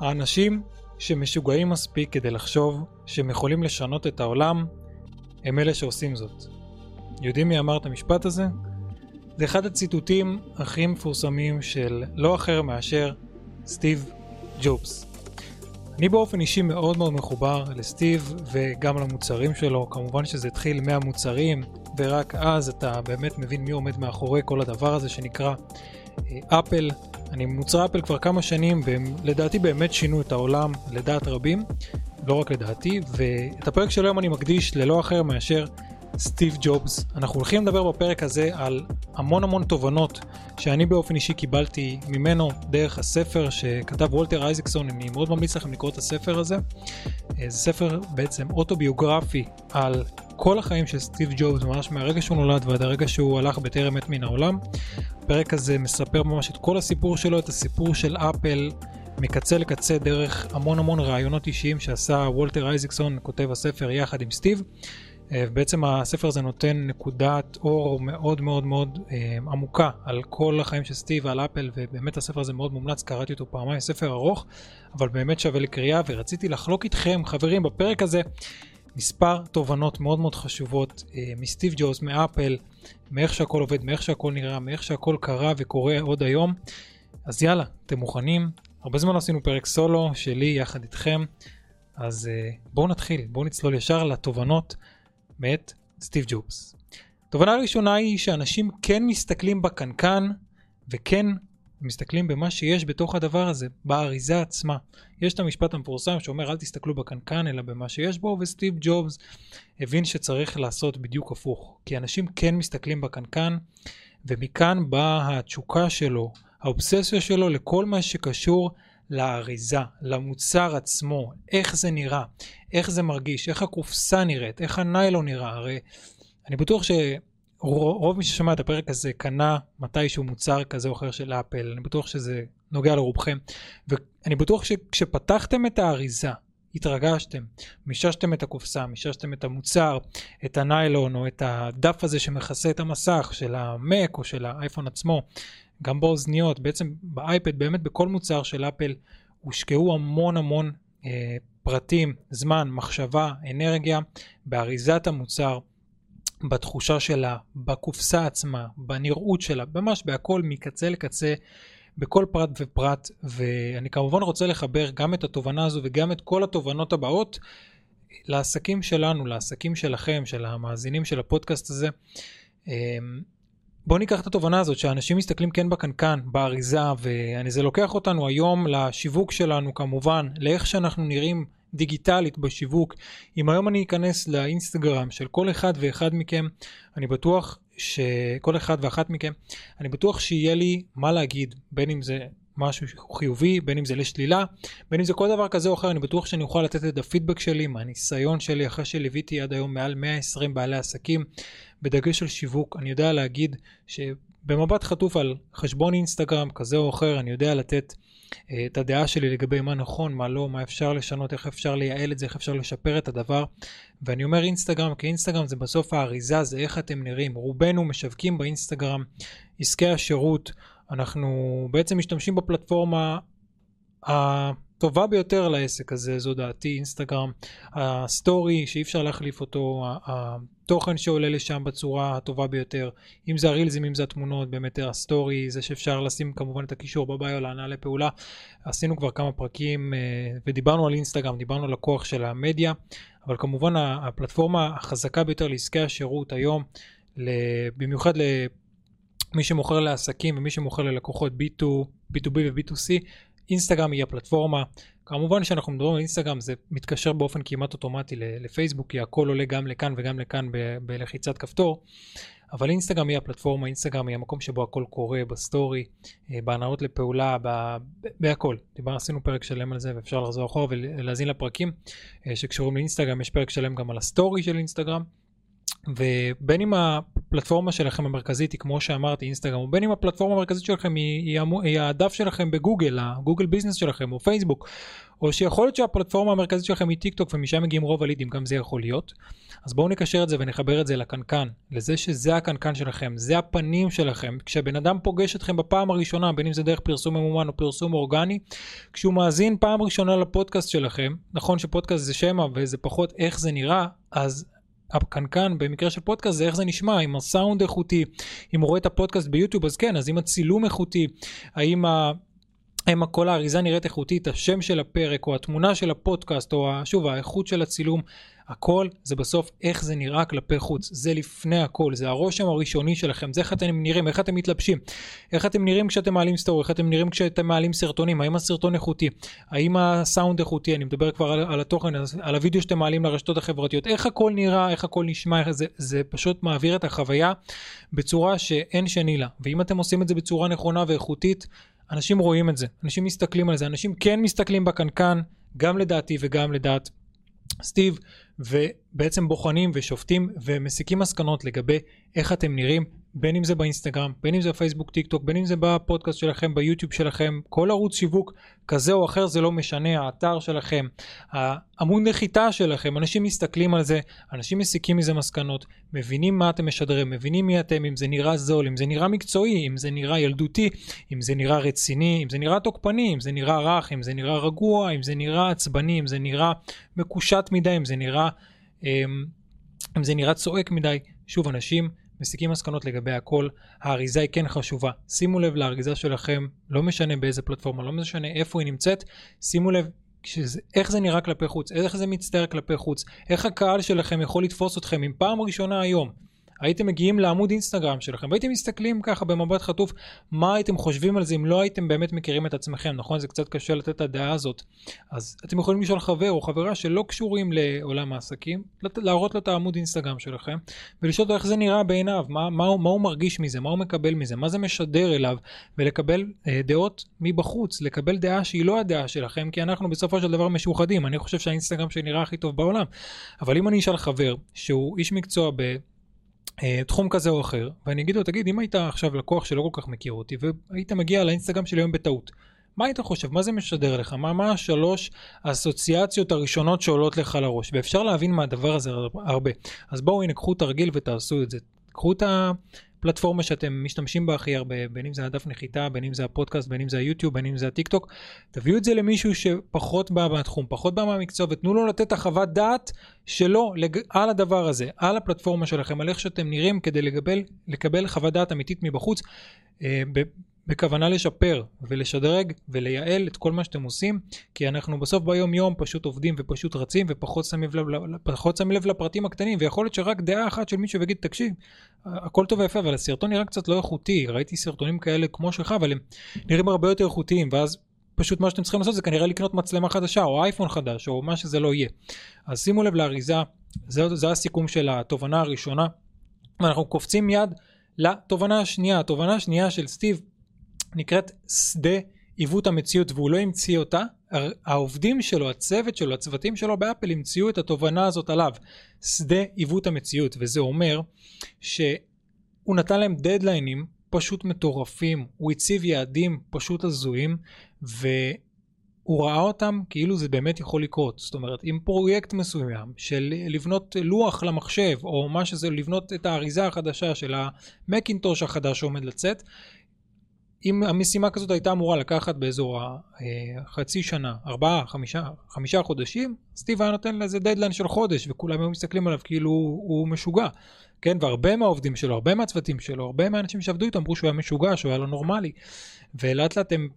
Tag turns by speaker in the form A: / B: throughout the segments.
A: האנשים שמשוגעים מספיק כדי לחשוב שהם יכולים לשנות את העולם, הם אלה שעושים זאת. יודעים מי אמר את המשפט הזה? זה אחד הציטוטים הכי מפורסמים של לא אחר מאשר סטיב ג'ובס. אני באופן אישי מאוד מאוד מחובר לסטיב וגם למוצרים שלו, כמובן שזה התחיל מהמוצרים ורק אז אתה באמת מבין מי עומד מאחורי כל הדבר הזה שנקרא אה, אפל. אני מוצרי אפל כבר כמה שנים והם לדעתי באמת שינו את העולם לדעת רבים, לא רק לדעתי, ואת הפרק של היום אני מקדיש ללא אחר מאשר סטיב ג'ובס. אנחנו הולכים לדבר בפרק הזה על המון המון תובנות שאני באופן אישי קיבלתי ממנו דרך הספר שכתב וולטר אייזקסון, אני מאוד ממליץ לכם לקרוא את הספר הזה. אה, זה ספר בעצם אוטוביוגרפי על כל החיים של סטיב ג'ובס, ממש מהרגע שהוא נולד ועד הרגע שהוא הלך בטרם מת מן העולם. הפרק הזה מספר ממש את כל הסיפור שלו, את הסיפור של אפל. מקצה לקצה דרך המון המון רעיונות אישיים שעשה וולטר אייזקסון, כותב הספר יחד עם סטיב. אה, בעצם הספר הזה נותן נקודת אור מאוד מאוד מאוד אה, עמוקה על כל החיים של סטיב ועל אפל ובאמת הספר הזה מאוד מומלץ, קראתי אותו פעמיים, ספר ארוך אבל באמת שווה לקריאה ורציתי לחלוק איתכם חברים בפרק הזה מספר תובנות מאוד מאוד חשובות אה, מסטיב ג'וז, מאפל, מאיך שהכל עובד, מאיך שהכל נראה, מאיך שהכל קרה וקורה עוד היום אז יאללה, אתם מוכנים? הרבה זמן עשינו פרק סולו שלי יחד איתכם אז בואו נתחיל, בואו נצלול ישר לתובנות מאת סטיב ג'ובס. תובנה ראשונה היא שאנשים כן מסתכלים בקנקן וכן מסתכלים במה שיש בתוך הדבר הזה, באריזה עצמה. יש את המשפט המפורסם שאומר אל תסתכלו בקנקן אלא במה שיש בו, וסטיב ג'ובס הבין שצריך לעשות בדיוק הפוך. כי אנשים כן מסתכלים בקנקן, ומכאן באה התשוקה שלו, האובססיה שלו לכל מה שקשור לאריזה, למוצר עצמו, איך זה נראה, איך זה מרגיש, איך הקופסה נראית, איך הניילון נראה, הרי אני בטוח שרוב מי ששמע את הפרק הזה קנה מתישהו מוצר כזה או אחר של אפל, אני בטוח שזה נוגע לרובכם, ואני בטוח שכשפתחתם את האריזה, התרגשתם, מיששתם את הקופסה, מיששתם את המוצר, את הניילון או את הדף הזה שמכסה את המסך של המק או של האייפון עצמו, גם באוזניות, בעצם באייפד, באמת בכל מוצר של אפל הושקעו המון המון אה, פרטים, זמן, מחשבה, אנרגיה, באריזת המוצר, בתחושה שלה, בקופסה עצמה, בנראות שלה, ממש בהכל מקצה לקצה, בכל פרט ופרט, ואני כמובן רוצה לחבר גם את התובנה הזו וגם את כל התובנות הבאות לעסקים שלנו, לעסקים שלכם, של המאזינים של הפודקאסט הזה. אמ, בואו ניקח את התובנה הזאת שאנשים מסתכלים כן בקנקן, באריזה, וזה לוקח אותנו היום לשיווק שלנו כמובן, לאיך שאנחנו נראים דיגיטלית בשיווק. אם היום אני אכנס לאינסטגרם של כל אחד ואחד מכם, אני בטוח שכל אחד ואחת מכם, אני בטוח שיהיה לי מה להגיד, בין אם זה משהו חיובי, בין אם זה לשלילה, בין אם זה כל דבר כזה או אחר, אני בטוח שאני אוכל לתת את הפידבק שלי מהניסיון שלי אחרי שליוויתי עד היום מעל 120 בעלי עסקים, בדגש על שיווק, אני יודע להגיד שבמבט חטוף על חשבון אינסטגרם כזה או אחר, אני יודע לתת את הדעה שלי לגבי מה נכון, מה לא, מה אפשר לשנות, איך אפשר לייעל את זה, איך אפשר לשפר את הדבר. ואני אומר אינסטגרם, כי אינסטגרם זה בסוף האריזה, זה איך אתם נראים. רובנו משווקים באינסטגרם עסקי השירות. אנחנו בעצם משתמשים בפלטפורמה הטובה ביותר לעסק הזה, זו דעתי, אינסטגרם, הסטורי שאי אפשר להחליף אותו, התוכן שעולה לשם בצורה הטובה ביותר, אם זה הרילזים, אם זה התמונות, באמת הסטורי, זה שאפשר לשים כמובן את הקישור ב bio להנעה לפעולה. עשינו כבר כמה פרקים אה, ודיברנו על אינסטגרם, דיברנו על הכוח של המדיה, אבל כמובן הפלטפורמה החזקה ביותר לעסקי השירות היום, במיוחד למי שמוכר לעסקים ומי שמוכר ללקוחות B2, B2B ו-B2C, אינסטגרם היא הפלטפורמה. כמובן שאנחנו מדברים על אינסטגרם זה מתקשר באופן כמעט אוטומטי לפייסבוק כי הכל עולה גם לכאן וגם לכאן בלחיצת כפתור. אבל אינסטגרם היא הפלטפורמה, אינסטגרם היא המקום שבו הכל קורה בסטורי, אה, בהנעות לפעולה, ב- בהכל. דיבר, עשינו פרק שלם על זה ואפשר לחזור אחורה ולהאזין לפרקים אה, שקשורים לאינסטגרם, יש פרק שלם גם על הסטורי של אינסטגרם. ובין אם הפלטפורמה שלכם המרכזית היא כמו שאמרתי אינסטגרם, או בין אם הפלטפורמה המרכזית שלכם היא, היא הדף שלכם בגוגל, ה Google Business שלכם או פייסבוק, או שיכול להיות שהפלטפורמה המרכזית שלכם היא טיק טוק ומשם מגיעים רוב הלידים, גם זה יכול להיות. אז בואו נקשר את זה ונחבר את זה לקנקן, לזה שזה הקנקן שלכם, זה הפנים שלכם. כשבן אדם פוגש אתכם בפעם הראשונה, בין אם זה דרך פרסום ממומן או פרסום אורגני, כשהוא מאזין פעם ראשונה לפודקאסט שלכם, נכון שפודקאסט זה שמע וזה פחות איך זה נראה, אז הקנקן במקרה של פודקאסט זה איך זה נשמע, אם הסאונד איכותי, אם הוא רואה את הפודקאסט ביוטיוב אז כן, אז אם הצילום איכותי, האם ה... האם כל האריזה נראית איכותית, השם של הפרק או התמונה של הפודקאסט או שוב האיכות של הצילום הכל זה בסוף איך זה נראה כלפי חוץ, זה לפני הכל, זה הרושם הראשוני שלכם, זה איך אתם נראים, איך אתם מתלבשים, איך אתם נראים כשאתם מעלים סטורי, איך אתם נראים כשאתם מעלים סרטונים, האם הסרטון איכותי, האם הסאונד איכותי, אני מדבר כבר על, על התוכן, על הוידאו שאתם מעלים לרשתות החברתיות, איך הכל נראה, איך הכל נשמע, איך זה, זה פשוט מעביר את החוויה בצורה שאין שני לה, ואם אתם עושים את זה בצורה נכונה ואיכותית, אנשים רואים את זה, אנשים מסתכלים על זה, אנשים כן מסתכלים בקנקן, גם לדעתי וגם לדעת סטיב, ובעצם בוחנים ושופטים ומסיקים מסקנות לגבי איך אתם נראים, בין אם זה באינסטגרם, בין אם זה בפייסבוק, טיק טוק, בין אם זה בפודקאסט שלכם, ביוטיוב שלכם, כל ערוץ שיווק כזה או אחר זה לא משנה, האתר שלכם, העמוד נחיתה שלכם, אנשים מסתכלים על זה, אנשים מסיקים מזה מסקנות, מבינים מה אתם משדרים, מבינים מי אתם, אם זה נראה זול, אם זה נראה מקצועי, אם זה נראה ילדותי, אם זה נראה רציני, אם זה נראה תוקפני, אם זה נראה רך, אם זה נראה רגוע, אם זה נראה עצבני, אם זה נראה מקושט מדי, אם זה נראה, אמ, אם זה נראה צועק מדי. שוב, אנשים מסיקים מסקנות לגבי הכל, האריזה היא כן חשובה. שימו לב לאריזה שלכם, לא משנה באיזה פלטפורמה, לא משנה איפה היא נמצאת, שימו לב שזה, איך זה נראה כלפי חוץ, איך זה מצטער כלפי חוץ, איך הקהל שלכם יכול לתפוס אתכם אם פעם ראשונה היום הייתם מגיעים לעמוד אינסטגרם שלכם והייתם מסתכלים ככה במבט חטוף מה הייתם חושבים על זה אם לא הייתם באמת מכירים את עצמכם, נכון? זה קצת קשה לתת את הדעה הזאת. אז אתם יכולים לשאול חבר או חברה שלא קשורים לעולם העסקים, להראות לו את העמוד אינסטגרם שלכם ולשאול אותו איך זה נראה בעיניו, מה, מה, מה הוא מרגיש מזה, מה הוא מקבל מזה, מה זה משדר אליו ולקבל אה, דעות מבחוץ, לקבל דעה שהיא לא הדעה שלכם כי אנחנו בסופו של דבר משוחדים, אני חושב שהאינסטגרם שנראה הכי טוב בעולם, אבל אם אני אשאל חבר שהוא איש מקצוע ב... אה, תחום כזה או אחר, ואני אגיד לו, תגיד, אם היית עכשיו לקוח שלא כל כך מכיר אותי, והיית מגיע לאינסטגרם שלי היום בטעות, מה היית חושב? מה זה משדר לך? מה, מה השלוש האסוציאציות הראשונות שעולות לך לראש? ואפשר להבין מהדבר הזה הרבה. אז בואו הנה, קחו תרגיל ותעשו את זה. קחו את הפלטפורמה שאתם משתמשים בה הכי הרבה, בין אם זה הדף נחיתה, בין אם זה הפודקאסט, בין אם זה היוטיוב, בין אם זה הטיק טוק, תביאו את זה למישהו שפחות בא מהתחום, פחות בא מהמקצוע, ותנו לו לתת החוות דעת שלו לג... על הדבר הזה, על הפלטפורמה שלכם, על איך שאתם נראים, כדי לקבל, לקבל חוות דעת אמיתית מבחוץ. אה, בכוונה לשפר ולשדרג ולייעל את כל מה שאתם עושים, כי אנחנו בסוף ביום יום פשוט עובדים ופשוט רצים ופחות שמים לב, פחות שמים לב לפרטים הקטנים, ויכול להיות שרק דעה אחת של מישהו יגיד, תקשיב, הכל טוב ויפה, אבל הסרטון נראה קצת לא איכותי, ראיתי סרטונים כאלה כמו שלך, אבל הם נראים הרבה יותר איכותיים, ואז פשוט מה שאתם צריכים לעשות זה כנראה לקנות מצלמה חדשה, או אייפון חדש, או מה שזה לא יהיה. אז שימו לב לאריזה, זה, זה הסיכום של התובנה הראשונה, ואנחנו קופצים מיד לתובנה השנייה, התובנה השנייה של סטיב נקראת שדה עיוות המציאות והוא לא המציא אותה, העובדים שלו, הצוות שלו, הצוותים שלו באפל המציאו את התובנה הזאת עליו, שדה עיוות המציאות, וזה אומר שהוא נתן להם דדליינים פשוט מטורפים, הוא הציב יעדים פשוט הזויים, והוא ראה אותם כאילו זה באמת יכול לקרות. זאת אומרת, אם פרויקט מסוים של לבנות לוח למחשב, או מה שזה לבנות את האריזה החדשה של המקינטוש החדש שעומד לצאת, אם המשימה כזאת הייתה אמורה לקחת באזור החצי שנה, ארבעה, חמישה, חמישה חודשים, סטיב היה נותן לזה דדליין של חודש, וכולם היו מסתכלים עליו כאילו הוא משוגע. כן, והרבה מהעובדים שלו, הרבה מהצוותים שלו, הרבה מהאנשים שעבדו איתו אמרו שהוא היה משוגע, שהוא היה לא נורמלי. ולאט לאט הם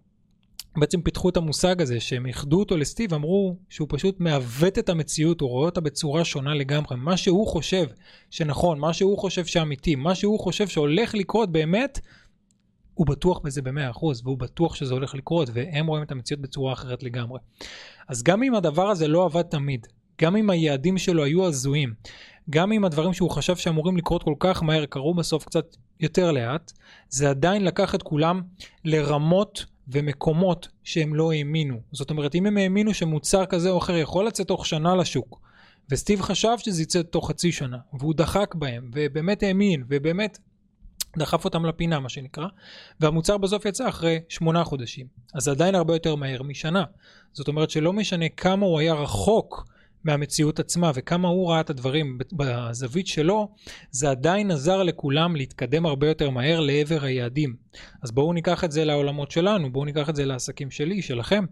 A: בעצם פיתחו את המושג הזה, שהם איחדו אותו לסטיב, אמרו שהוא פשוט מעוות את המציאות, הוא רואה אותה בצורה שונה לגמרי. מה שהוא חושב שנכון, מה שהוא חושב שאמיתי, מה שהוא חושב שהולך לקרות באמת, הוא בטוח בזה במאה אחוז, והוא בטוח שזה הולך לקרות, והם רואים את המציאות בצורה אחרת לגמרי. אז גם אם הדבר הזה לא עבד תמיד, גם אם היעדים שלו היו הזויים, גם אם הדברים שהוא חשב שאמורים לקרות כל כך מהר קרו בסוף קצת יותר לאט, זה עדיין לקח את כולם לרמות ומקומות שהם לא האמינו. זאת אומרת, אם הם האמינו שמוצר כזה או אחר יכול לצאת תוך שנה לשוק, וסטיב חשב שזה יצא תוך חצי שנה, והוא דחק בהם, ובאמת האמין, ובאמת דחף אותם לפינה מה שנקרא, והמוצר בסוף יצא אחרי שמונה חודשים. אז זה עדיין הרבה יותר מהר משנה. זאת אומרת שלא משנה כמה הוא היה רחוק מהמציאות עצמה וכמה הוא ראה את הדברים בזווית שלו, זה עדיין עזר לכולם להתקדם הרבה יותר מהר לעבר היעדים. אז בואו ניקח את זה לעולמות שלנו, בואו ניקח את זה לעסקים שלי, שלכם,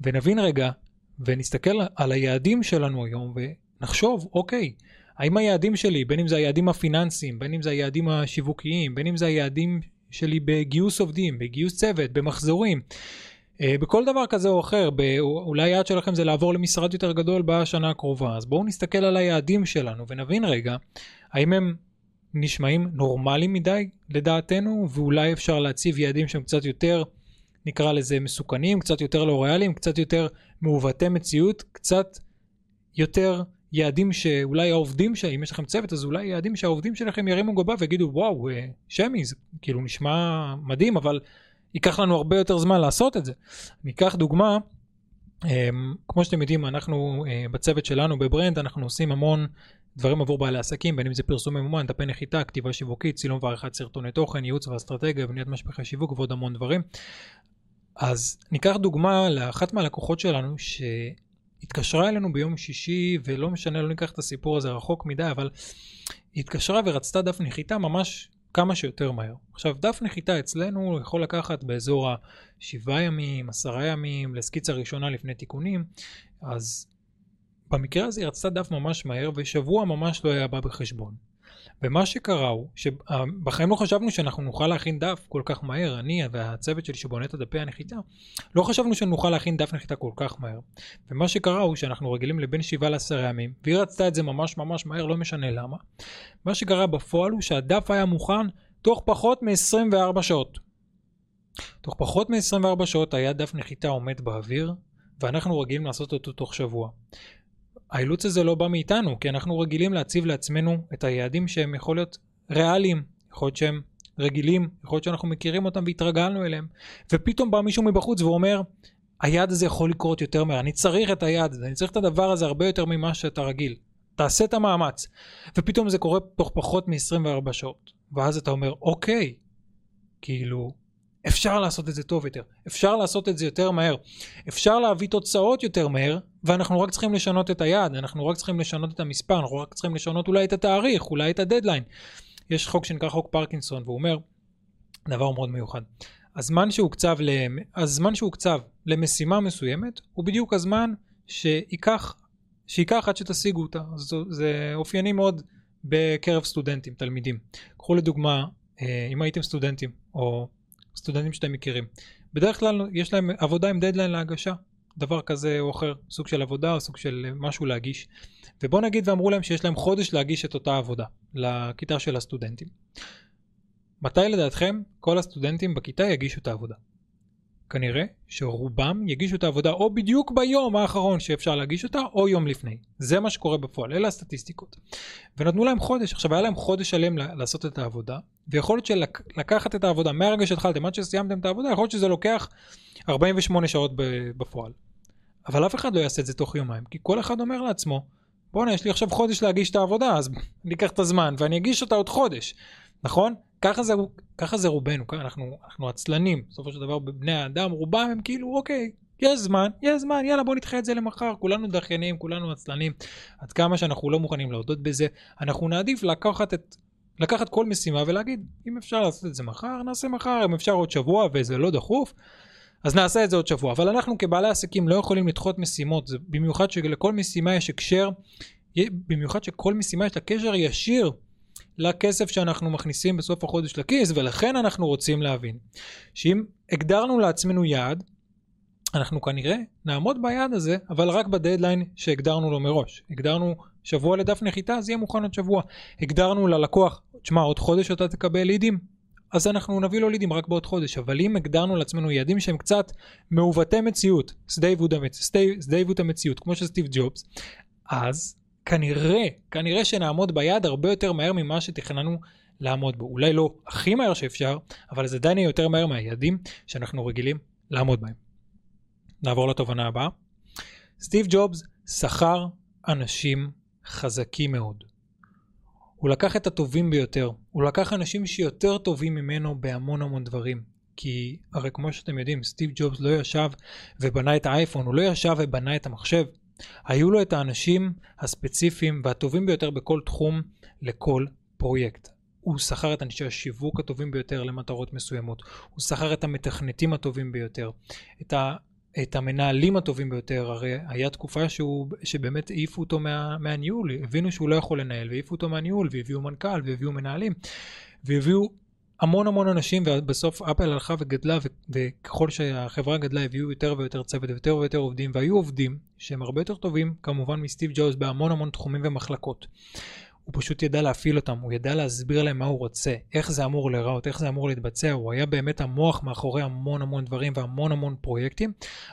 A: ונבין רגע ונסתכל על היעדים שלנו היום ונחשוב, אוקיי, האם היעדים שלי, בין אם זה היעדים הפיננסיים, בין אם זה היעדים השיווקיים, בין אם זה היעדים שלי בגיוס עובדים, בגיוס צוות, במחזורים, אה, בכל דבר כזה או אחר, אולי היעד שלכם זה לעבור למשרד יותר גדול בשנה הקרובה, אז בואו נסתכל על היעדים שלנו ונבין רגע, האם הם נשמעים נורמליים מדי לדעתנו, ואולי אפשר להציב יעדים שהם קצת יותר, נקרא לזה מסוכנים, קצת יותר לא ריאליים, קצת יותר מעוותי מציאות, קצת יותר יעדים שאולי העובדים, אם יש לכם צוות, אז אולי יעדים שהעובדים שלכם ירימו גבה ויגידו, וואו, אה, שמי, זה כאילו נשמע מדהים, אבל ייקח לנו הרבה יותר זמן לעשות את זה. ניקח דוגמה, אמ, כמו שאתם יודעים, אנחנו אה, בצוות שלנו בברנד, אנחנו עושים המון דברים עבור בעלי עסקים, בין אם זה פרסום ממומן, דפי נחיתה, כתיבה שיווקית, צילום ועריכת סרטוני תוכן, ייעוץ ואסטרטגיה, בניית משפחי שיווק ועוד המון דברים. אז ניקח דוגמה לאחת מהלקוחות שלנו שהתקשרה אלינו ביום שישי, ולא משנה, לא ניקח את הסיפור הזה רחוק מדי, אבל היא התקשרה ורצתה דף נחיתה ממש כמה שיותר מהר. עכשיו, דף נחיתה אצלנו יכול לקחת באזור השבעה ימים, עשרה ימים, לסקיצה ראשונה לפני תיקונים, אז במקרה הזה היא רצתה דף ממש מהר, ושבוע ממש לא היה בא בחשבון. ומה שקרה הוא, שבחיים לא חשבנו שאנחנו נוכל להכין דף כל כך מהר, אני והצוות שלי שבונה את הדפי הנחיתה, לא חשבנו שנוכל להכין דף נחיתה כל כך מהר. ומה שקרה הוא שאנחנו רגילים לבין 7 ל-10 ימים, והיא רצתה את זה ממש ממש מהר, לא משנה למה. מה שקרה בפועל הוא שהדף היה מוכן תוך פחות מ-24 שעות. תוך פחות מ-24 שעות היה דף נחיתה עומד באוויר, ואנחנו רגילים לעשות אותו תוך שבוע. האילוץ הזה לא בא מאיתנו, כי אנחנו רגילים להציב לעצמנו את היעדים שהם יכול להיות ריאליים, יכול להיות שהם רגילים, יכול להיות שאנחנו מכירים אותם והתרגלנו אליהם, ופתאום בא מישהו מבחוץ ואומר, היעד הזה יכול לקרות יותר מהר, אני צריך את היעד הזה, אני צריך את הדבר הזה הרבה יותר ממה שאתה רגיל. תעשה את המאמץ. ופתאום זה קורה תוך פחות מ-24 שעות. ואז אתה אומר, אוקיי, כאילו, אפשר לעשות את זה טוב יותר, אפשר לעשות את זה יותר מהר, אפשר להביא תוצאות יותר מהר, ואנחנו רק צריכים לשנות את היעד, אנחנו רק צריכים לשנות את המספר, אנחנו רק צריכים לשנות אולי את התאריך, אולי את הדדליין. יש חוק שנקרא חוק פרקינסון, והוא אומר דבר מאוד מיוחד. הזמן שהוקצב, למ... הזמן שהוקצב למשימה מסוימת הוא בדיוק הזמן שייקח, שייקח עד שתשיגו אותה. זה, זה אופייני מאוד בקרב סטודנטים, תלמידים. קחו לדוגמה, אה, אם הייתם סטודנטים, או סטודנטים שאתם מכירים. בדרך כלל יש להם עבודה עם דדליין להגשה, דבר כזה או אחר, סוג של עבודה או סוג של משהו להגיש. ובוא נגיד ואמרו להם שיש להם חודש להגיש את אותה עבודה לכיתה של הסטודנטים. מתי לדעתכם כל הסטודנטים בכיתה יגישו את העבודה? כנראה שרובם יגישו את העבודה או בדיוק ביום האחרון שאפשר להגיש אותה או יום לפני. זה מה שקורה בפועל, אלה הסטטיסטיקות. ונתנו להם חודש, עכשיו היה להם חודש שלם לעשות את העבודה, ויכול להיות שלקחת את העבודה מהרגע שהתחלתם עד שסיימתם את העבודה, יכול להיות שזה לוקח 48 שעות בפועל. אבל אף אחד לא יעשה את זה תוך יומיים, כי כל אחד אומר לעצמו, בואנה יש לי עכשיו חודש להגיש את העבודה, אז אני אקח את הזמן ואני אגיש אותה עוד חודש, נכון? ככה זה, ככה זה רובנו, אנחנו, אנחנו עצלנים, בסופו של דבר בני האדם, רובם הם כאילו, אוקיי, יש זמן, יש זמן, יאללה בוא נדחה את זה למחר, כולנו דחיינים, כולנו עצלנים, עד כמה שאנחנו לא מוכנים להודות בזה, אנחנו נעדיף לקחת את, לקחת כל משימה ולהגיד, אם אפשר לעשות את זה מחר, נעשה מחר, אם אפשר עוד שבוע וזה לא דחוף, אז נעשה את זה עוד שבוע, אבל אנחנו כבעלי עסקים לא יכולים לדחות משימות, זה במיוחד שלכל משימה יש הקשר, במיוחד שכל משימה יש לה קשר ישיר לכסף שאנחנו מכניסים בסוף החודש לכיס, ולכן אנחנו רוצים להבין שאם הגדרנו לעצמנו יעד, אנחנו כנראה נעמוד ביעד הזה, אבל רק בדדליין שהגדרנו לו מראש. הגדרנו שבוע לדף נחיתה, אז יהיה מוכן עוד שבוע. הגדרנו ללקוח, תשמע, עוד חודש אתה תקבל לידים, אז אנחנו נביא לו לידים רק בעוד חודש. אבל אם הגדרנו לעצמנו יעדים שהם קצת מעוותי מציאות, שדה עיוות המציאות, כמו של סטיב ג'ובס, אז כנראה, כנראה שנעמוד ביעד הרבה יותר מהר ממה שתכננו לעמוד בו. אולי לא הכי מהר שאפשר, אבל זה עדיין יהיה יותר מהר מהיעדים שאנחנו רגילים לעמוד בהם. נעבור לתובנה הבאה. סטיב ג'ובס שכר אנשים חזקים מאוד. הוא לקח את הטובים ביותר, הוא לקח אנשים שיותר טובים ממנו בהמון המון דברים. כי הרי כמו שאתם יודעים, סטיב ג'ובס לא ישב ובנה את האייפון, הוא לא ישב ובנה את המחשב. היו לו את האנשים הספציפיים והטובים ביותר בכל תחום לכל פרויקט. הוא שכר את אנשי השיווק הטובים ביותר למטרות מסוימות, הוא שכר את המתכנתים הטובים ביותר, את, ה, את המנהלים הטובים ביותר, הרי היה תקופה שהוא, שבאמת העיפו אותו מה, מהניהול, הבינו שהוא לא יכול לנהל, והעיפו אותו מהניהול, והביאו מנכ"ל, והביאו מנהלים, והביאו המון המון אנשים, ובסוף אפל הלכה וגדלה, וככל שהחברה גדלה הביאו יותר ויותר צוות ויותר ויותר עובדים, והיו עובדים שהם הרבה יותר טובים, כמובן מסטיב ג'ובס, בהמון המון תחומים ומחלקות. הוא פשוט ידע להפעיל אותם, הוא ידע להסביר להם מה הוא רוצה, איך זה אמור להיראות, איך זה אמור להתבצע, הוא היה באמת המוח מאחורי המון המון דברים והמון המון פרויקטים,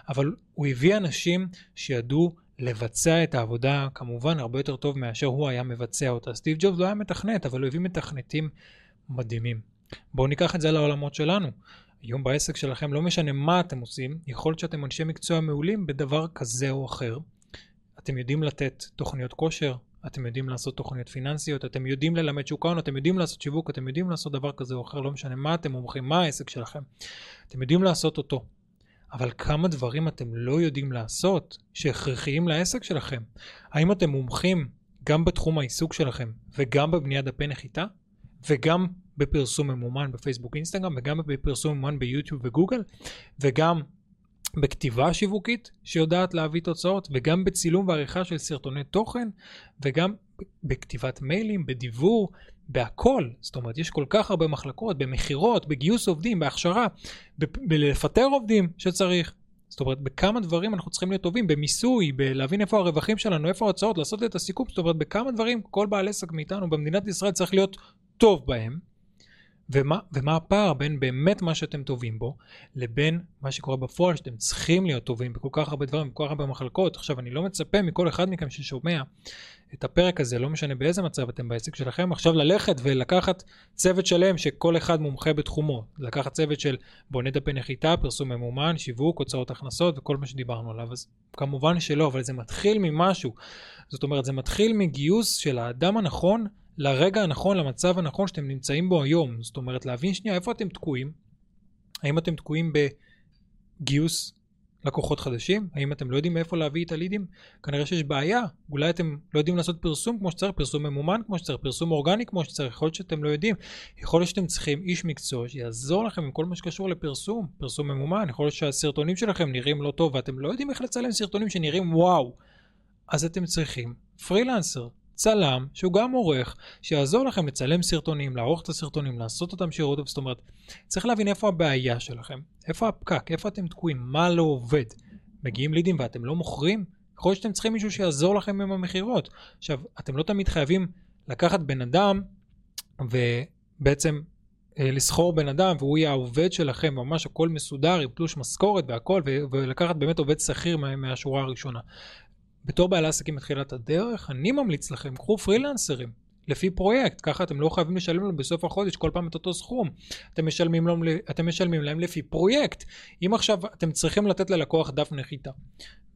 A: אבל הוא הביא אנשים שידעו לבצע את העבודה כמובן הרבה יותר טוב מאשר הוא היה מבצע אותה. סטיב ג'ובס לא היה מתכנת, אבל הוא הביא מתכנתים מדהימים. בואו ניקח את זה לעולמות שלנו. היום בעסק שלכם לא משנה מה אתם עושים, יכול להיות שאתם אנשי מקצוע מעולים בדבר כזה או אחר. אתם יודעים לתת תוכניות כושר, אתם יודעים לעשות תוכניות פיננסיות, אתם יודעים ללמד שוק ההון, אתם יודעים לעשות שיווק, אתם יודעים לעשות דבר כזה או אחר, לא משנה מה אתם מומחים, מה העסק שלכם. אתם יודעים לעשות אותו. אבל כמה דברים אתם לא יודעים לעשות שהכרחיים לעסק שלכם? האם אתם מומחים גם בתחום העיסוק שלכם וגם בבניית דפי נחיתה וגם בפרסום ממומן בפייסבוק אינסטגרם וגם בפרסום ממומן ביוטיוב וגוגל וגם בכתיבה שיווקית שיודעת להביא תוצאות וגם בצילום ועריכה של סרטוני תוכן וגם בכתיבת מיילים, בדיבור, בהכל. זאת אומרת, יש כל כך הרבה מחלקות, במכירות, בגיוס עובדים, בהכשרה, בלפטר עובדים שצריך. זאת אומרת, בכמה דברים אנחנו צריכים להיות טובים, במיסוי, בלהבין איפה הרווחים שלנו, איפה ההוצאות, לעשות את הסיכום, זאת אומרת, בכמה דברים כל בעל עסק מאיתנו במדינת ישראל צריך להיות טוב בהם. ומה, ומה הפער בין באמת מה שאתם טובים בו, לבין מה שקורה בפועל, שאתם צריכים להיות טובים בכל כך הרבה דברים, בכל כך הרבה מחלקות. עכשיו, אני לא מצפה מכל אחד מכם ששומע את הפרק הזה, לא משנה באיזה מצב אתם בעסק שלכם, עכשיו ללכת ולקחת צוות שלם שכל אחד מומחה בתחומו. לקחת צוות של בונה דפי נחיתה, פרסום ממומן, שיווק, הוצאות הכנסות וכל מה שדיברנו עליו. אז כמובן שלא, אבל זה מתחיל ממשהו. זאת אומרת, זה מתחיל מגיוס של האדם הנכון לרגע הנכון, למצב הנכון שאתם נמצאים בו היום. זאת אומרת, להבין שנייה איפה אתם תקועים. האם אתם תקועים בגיוס לקוחות חדשים? האם אתם לא יודעים מאיפה להביא את הלידים? כנראה שיש בעיה. אולי אתם לא יודעים לעשות פרסום כמו שצריך, פרסום ממומן כמו שצריך, פרסום אורגני כמו שצריך. יכול להיות שאתם לא יודעים. יכול להיות שאתם צריכים איש מקצוע שיעזור לכם עם כל מה שקשור לפרסום, פרסום ממומן. יכול להיות שהסרטונים שלכם נראים לא טוב ואתם לא יודעים איך לצלם סרטונים שנראים וואו. אז אתם צריכים פרילנסר, צלם שהוא גם עורך, שיעזור לכם לצלם סרטונים, לערוך את הסרטונים, לעשות אותם שירות, זאת אומרת, צריך להבין איפה הבעיה שלכם, איפה הפקק, איפה אתם תקועים, מה לא עובד. מגיעים לידים ואתם לא מוכרים? יכול להיות שאתם צריכים מישהו שיעזור לכם עם המכירות. עכשיו, אתם לא תמיד חייבים לקחת בן אדם ובעצם אה, לסחור בן אדם והוא יהיה העובד שלכם, ממש הכל מסודר עם תלוש משכורת והכל, ולקחת באמת עובד שכיר מהשורה הראשונה. בתור בעל עסקים מתחילת הדרך, אני ממליץ לכם, קחו פרילנסרים. לפי פרויקט, ככה אתם לא חייבים לשלם להם בסוף החודש כל פעם את אותו סכום. אתם משלמים, להם, אתם משלמים להם לפי פרויקט. אם עכשיו אתם צריכים לתת ללקוח דף נחיתה,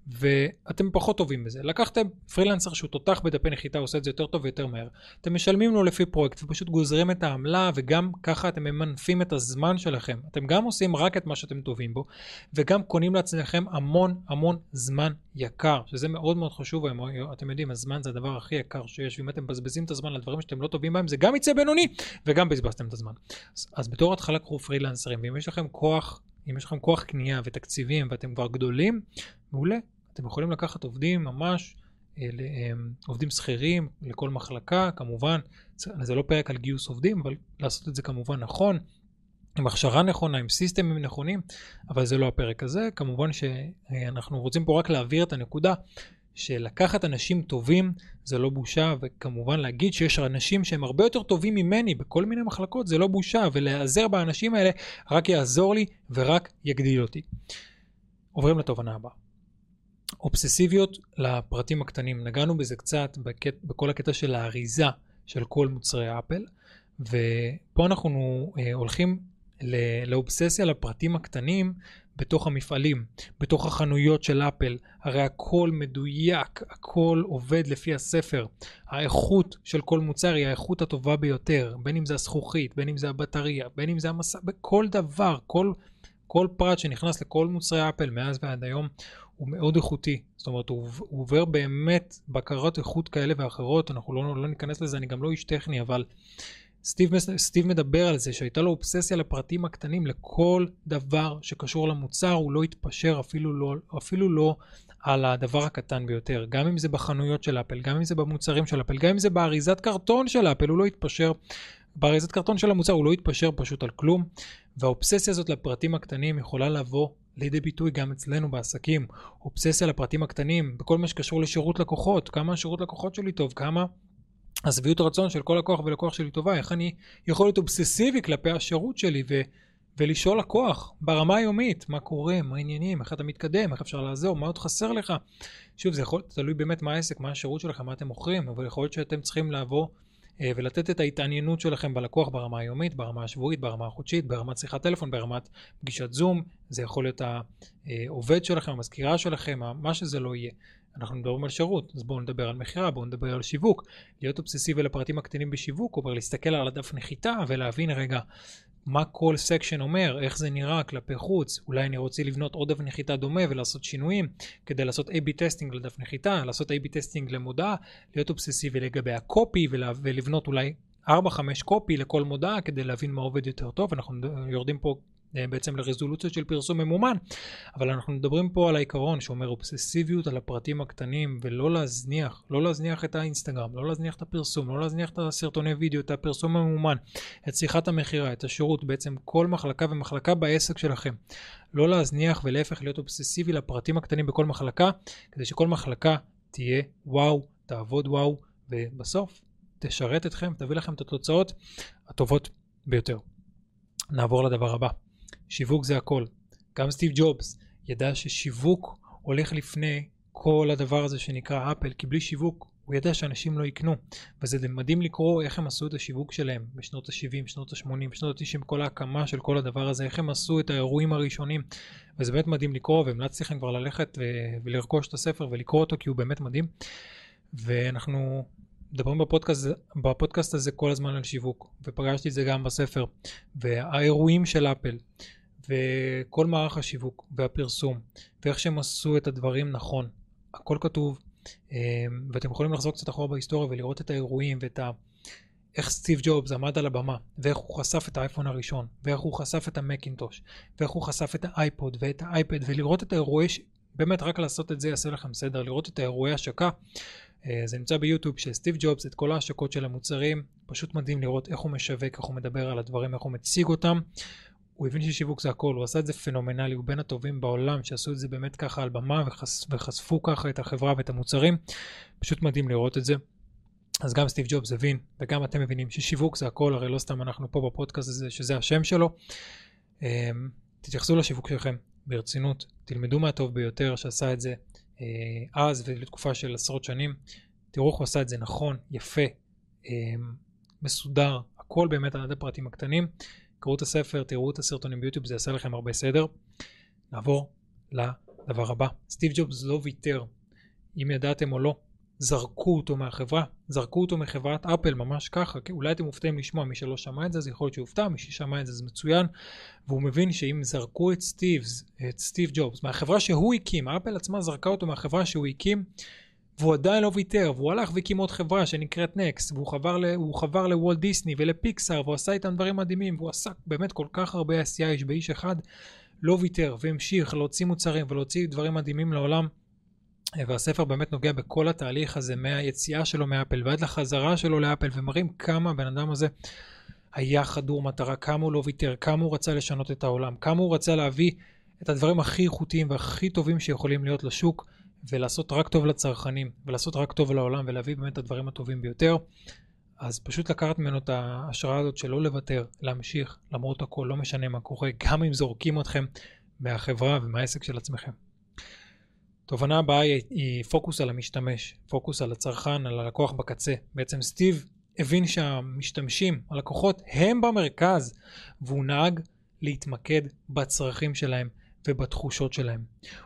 A: ואתם פחות טובים בזה. לקחתם פרילנסר שהוא תותח בדפי נחיתה, עושה את זה יותר טוב ויותר מהר. אתם משלמים לו לפי פרויקט ופשוט גוזרים את העמלה וגם ככה אתם ממנפים את הזמן שלכם. אתם גם עושים רק את מה שאתם טובים בו וגם קונים לעצמכם המון המון זמן יקר, שזה מאוד מאוד חשוב היום. אתם יודעים, הזמן זה הדבר הכי יקר שיש, ואם אתם מבזבזים את הזמן על דברים שאתם לא טובים בהם, זה גם יצא בינוני וגם בזבזתם את הזמן. אז, אז בתור התחלה קחו פרילנסרים, ואם יש לכם כוח, אם יש לכם כוח קנייה ותקציבים ואתם כבר גדולים, מעולה, אתם יכולים לקחת עובדים ממש, אה, אה, עובדים שכירים לכל מחלקה, כמובן, זה לא פרק על גיוס עובדים, אבל לעשות את זה כמובן נכון, עם הכשרה נכונה, עם סיסטמים נכונים, אבל זה לא הפרק הזה. כמובן שאנחנו רוצים פה רק להעביר את הנקודה שלקחת אנשים טובים זה לא בושה, וכמובן להגיד שיש אנשים שהם הרבה יותר טובים ממני בכל מיני מחלקות זה לא בושה, ולהיעזר באנשים האלה רק יעזור לי ורק יגדיל אותי. עוברים לתובנה הבאה. אובססיביות לפרטים הקטנים. נגענו בזה קצת בקט, בכל הקטע של האריזה של כל מוצרי אפל, ופה אנחנו אה, הולכים לאובססיה לפרטים הקטנים בתוך המפעלים, בתוך החנויות של אפל, הרי הכל מדויק, הכל עובד לפי הספר. האיכות של כל מוצר היא האיכות הטובה ביותר, בין אם זה הזכוכית, בין אם זה הבטריה, בין אם זה המסע, בכל דבר, כל, כל פרט שנכנס לכל מוצרי אפל מאז ועד היום הוא מאוד איכותי. זאת אומרת, הוא, הוא עובר באמת בקרות איכות כאלה ואחרות, אנחנו לא, לא ניכנס לזה, אני גם לא איש טכני, אבל סטיב, סטיב מדבר על זה שהייתה לו אובססיה לפרטים הקטנים, לכל דבר שקשור למוצר, הוא לא התפשר אפילו לא, אפילו לא על הדבר הקטן ביותר. גם אם זה בחנויות של אפל, גם אם זה במוצרים של אפל, גם אם זה באריזת קרטון של אפל, הוא לא התפשר. באריזת קרטון של המוצר הוא לא התפשר פשוט על כלום, והאובססיה הזאת לפרטים הקטנים יכולה לבוא לידי ביטוי גם אצלנו בעסקים. אובססיה לפרטים הקטנים, בכל מה שקשור לשירות לקוחות, כמה השירות לקוחות שלי טוב, כמה השביעות רצון של כל לקוח ולקוח שלי טובה, איך אני יכול להיות אובססיבי כלפי השירות שלי ו, ולשאול לקוח ברמה היומית, מה קורה, מה העניינים, איך אתה מתקדם, איך אפשר לעזור, מה עוד חסר לך. שוב, זה יכול, תלוי באמת מה העסק, מה השירות שלכם, מה אתם מוכרים, אבל יכול להיות שאתם צריכים לעבור ולתת את ההתעניינות שלכם בלקוח ברמה היומית, ברמה השבועית, ברמה החודשית, ברמת שיחת טלפון, ברמת פגישת זום, זה יכול להיות העובד שלכם, המזכירה שלכם, מה שזה לא יהיה. אנחנו מדברים על שירות, אז בואו נדבר על מכירה, בואו נדבר על שיווק. להיות אובססיבי לפרטים הקטנים בשיווק, אומר להסתכל על הדף נחיתה ולהבין רגע מה כל section אומר, איך זה נראה כלפי חוץ, אולי אני רוצה לבנות עוד דף נחיתה דומה ולעשות שינויים כדי לעשות A-B testing לדף נחיתה, לעשות A-B testing למודעה, להיות אובססיבי לגבי ה copy ולבנות אולי 4-5 copy לכל מודעה כדי להבין מה עובד יותר טוב, אנחנו יורדים פה בעצם לרזולוציות של פרסום ממומן, אבל אנחנו מדברים פה על העיקרון שאומר אובססיביות על הפרטים הקטנים ולא להזניח, לא להזניח את האינסטגרם, לא להזניח את הפרסום, לא להזניח את הסרטוני וידאו, את הפרסום הממומן, את שיחת המכירה, את השירות, בעצם כל מחלקה ומחלקה בעסק שלכם. לא להזניח ולהפך להיות אובססיבי לפרטים הקטנים בכל מחלקה, כדי שכל מחלקה תהיה וואו, תעבוד וואו, ובסוף תשרת אתכם, תביא לכם את התוצאות הטובות ביותר. נעבור לדבר הבא. שיווק זה הכל. גם סטיב ג'ובס ידע ששיווק הולך לפני כל הדבר הזה שנקרא אפל, כי בלי שיווק הוא ידע שאנשים לא יקנו. וזה מדהים לקרוא איך הם עשו את השיווק שלהם בשנות ה-70, שנות ה-80, בשנות ה-90, כל ההקמה של כל הדבר הזה, איך הם עשו את האירועים הראשונים. וזה באמת מדהים לקרוא, והמלצתי לכם כבר ללכת ולרכוש את הספר ולקרוא אותו, כי הוא באמת מדהים. ואנחנו מדברים בפודקאסט, בפודקאסט הזה כל הזמן על שיווק, ופגשתי את זה גם בספר. והאירועים של אפל, וכל מערך השיווק והפרסום, ואיך שהם עשו את הדברים נכון, הכל כתוב, אמ, ואתם יכולים לחזור קצת אחורה בהיסטוריה ולראות את האירועים ואת ה... איך סטיב ג'ובס עמד על הבמה, ואיך הוא חשף את האייפון הראשון, ואיך הוא חשף את המקינטוש, ואיך הוא חשף את האייפוד ואת האייפד, ולראות את האירועי. באמת רק לעשות את זה יעשה לכם סדר, לראות את האירועי השקה. אה, זה נמצא ביוטיוב של סטיב ג'ובס, את כל ההשקות של המוצרים, פשוט מדהים לראות איך הוא משווק, איך הוא מדבר על הדברים, איך הוא מציג אותם. הוא הבין ששיווק זה הכל, הוא עשה את זה פנומנלי, הוא בין הטובים בעולם שעשו את זה באמת ככה על במה וחש, וחשפו ככה את החברה ואת המוצרים. פשוט מדהים לראות את זה. אז גם סטיב ג'ובס הבין, וגם אתם מבינים ששיווק זה הכל, הרי לא סתם אנחנו פה בפודקאסט הזה שזה השם שלו. אמ, תתייחסו לשיווק שלכם ברצינות, תלמדו מהטוב ביותר שעשה את זה אה, אז ולתקופה של עשרות שנים. תראו איך הוא עשה את זה נכון, יפה, אמ, מסודר, הכל באמת על ידי פרטים הקטנים. קראו את הספר, תראו את הסרטונים ביוטיוב, זה יעשה לכם הרבה סדר. נעבור לדבר הבא. סטיב ג'ובס לא ויתר, אם ידעתם או לא, זרקו אותו מהחברה, זרקו אותו מחברת אפל ממש ככה, אולי אתם מופתעים לשמוע, מי שלא שמע את זה אז יכול להיות שיופתע, מי ששמע את זה זה מצוין, והוא מבין שאם זרקו את סטיב, את סטיב ג'ובס מהחברה שהוא הקים, אפל עצמה זרקה אותו מהחברה שהוא הקים, והוא עדיין לא ויתר, והוא הלך והקים עוד חברה שנקראת נקסט, והוא חבר, ל, חבר לוולט דיסני ולפיקסאר, והוא עשה איתם דברים מדהימים, והוא עשה באמת כל כך הרבה עשייה יש באיש אחד, לא ויתר, והמשיך להוציא מוצרים ולהוציא דברים מדהימים לעולם. והספר באמת נוגע בכל התהליך הזה, מהיציאה שלו מאפל ועד לחזרה שלו לאפל, ומראים כמה הבן אדם הזה היה חדור מטרה, כמה הוא לא ויתר, כמה הוא רצה לשנות את העולם, כמה הוא רצה להביא את הדברים הכי איכותיים והכי טובים שיכולים להיות לשוק. ולעשות רק טוב לצרכנים, ולעשות רק טוב לעולם, ולהביא באמת את הדברים הטובים ביותר, אז פשוט לקחת ממנו את ההשראה הזאת של לא לוותר, להמשיך, למרות הכל, לא משנה מה קורה, גם אם זורקים אתכם מהחברה ומהעסק של עצמכם. תובנה הבאה היא, היא פוקוס על המשתמש, פוקוס על הצרכן, על הלקוח בקצה. בעצם סטיב הבין שהמשתמשים, הלקוחות, הם במרכז, והוא נהג להתמקד בצרכים שלהם. ובתחושות שלהם.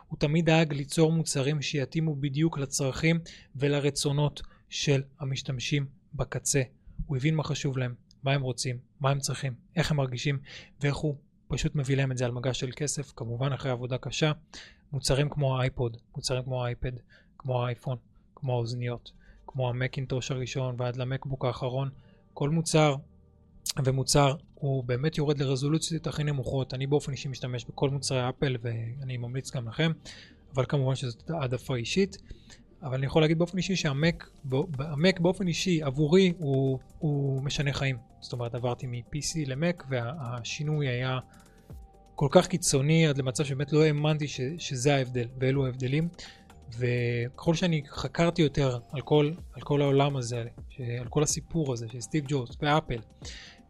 A: הוא תמיד דאג ליצור מוצרים שיתאימו בדיוק לצרכים ולרצונות של המשתמשים בקצה. הוא הבין מה חשוב להם, מה הם רוצים, מה הם צריכים, איך הם מרגישים ואיך הוא פשוט מביא להם את זה על מגש של כסף, כמובן אחרי עבודה קשה. מוצרים כמו האייפוד, מוצרים כמו האייפד, כמו האייפון, כמו האוזניות, כמו המקינטוש הראשון ועד למקבוק האחרון, כל מוצר ומוצר הוא באמת יורד לרזולוציות הכי נמוכות. אני באופן אישי משתמש בכל מוצרי אפל ואני ממליץ גם לכם, אבל כמובן שזאת העדפה אישית. אבל אני יכול להגיד באופן אישי שהמק המק באופן אישי עבורי הוא, הוא משנה חיים. זאת אומרת עברתי מ-PC למק והשינוי היה כל כך קיצוני עד למצב שבאמת לא האמנתי ש, שזה ההבדל ואלו ההבדלים. וככל שאני חקרתי יותר על כל, על כל העולם הזה, על כל הסיפור הזה של סטיב ג'ובס ואפל,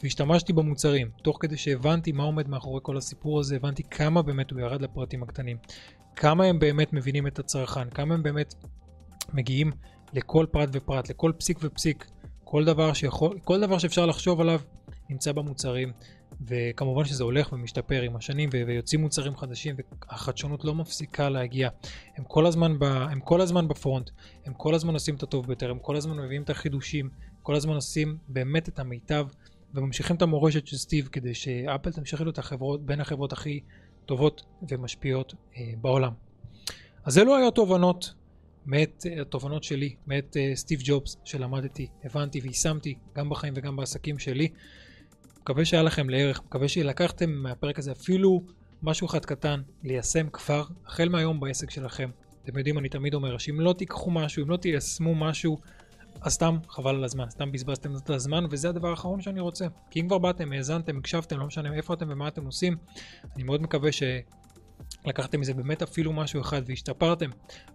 A: והשתמשתי במוצרים, תוך כדי שהבנתי מה עומד מאחורי כל הסיפור הזה, הבנתי כמה באמת הוא ירד לפרטים הקטנים, כמה הם באמת מבינים את הצרכן, כמה הם באמת מגיעים לכל פרט ופרט, לכל פסיק ופסיק, כל דבר, שיכול, כל דבר שאפשר לחשוב עליו נמצא במוצרים, וכמובן שזה הולך ומשתפר עם השנים ויוצאים מוצרים חדשים והחדשנות לא מפסיקה להגיע. הם כל הזמן, ב, הם כל הזמן בפרונט, הם כל הזמן עושים את הטוב ביותר, הם כל הזמן מביאים את החידושים, כל הזמן עושים באמת את המיטב וממשיכים את המורשת של סטיב כדי שאפל תמשיך להיות החברות, בין החברות הכי טובות ומשפיעות אה, בעולם. אז אלו היו התובנות, מאת, התובנות שלי, מאת אה, סטיב ג'ובס שלמדתי, הבנתי ויישמתי גם בחיים וגם בעסקים שלי. מקווה שהיה לכם לערך, מקווה שלקחתם מהפרק הזה אפילו משהו אחד קטן ליישם כבר החל מהיום בעסק שלכם. אתם יודעים, אני תמיד אומר שאם לא תיקחו משהו, אם לא תיישמו משהו, אז סתם חבל על הזמן, סתם בזבזתם את הזמן וזה הדבר האחרון שאני רוצה. כי אם כבר באתם, האזנתם, הקשבתם, לא משנה איפה אתם ומה אתם עושים, אני מאוד מקווה שלקחתם מזה באמת אפילו משהו אחד והשתפרתם,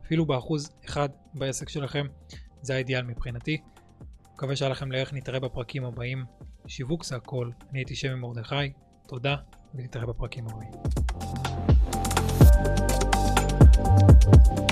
A: אפילו באחוז אחד בעסק שלכם, זה האידיאל מבחינתי. מקווה שהיה לכם לערך, נתראה בפרקים הבאים. שיווק זה הכל, אני הייתי שם עם מרדכי, תודה ונתראה בפרקים הבאים. thank you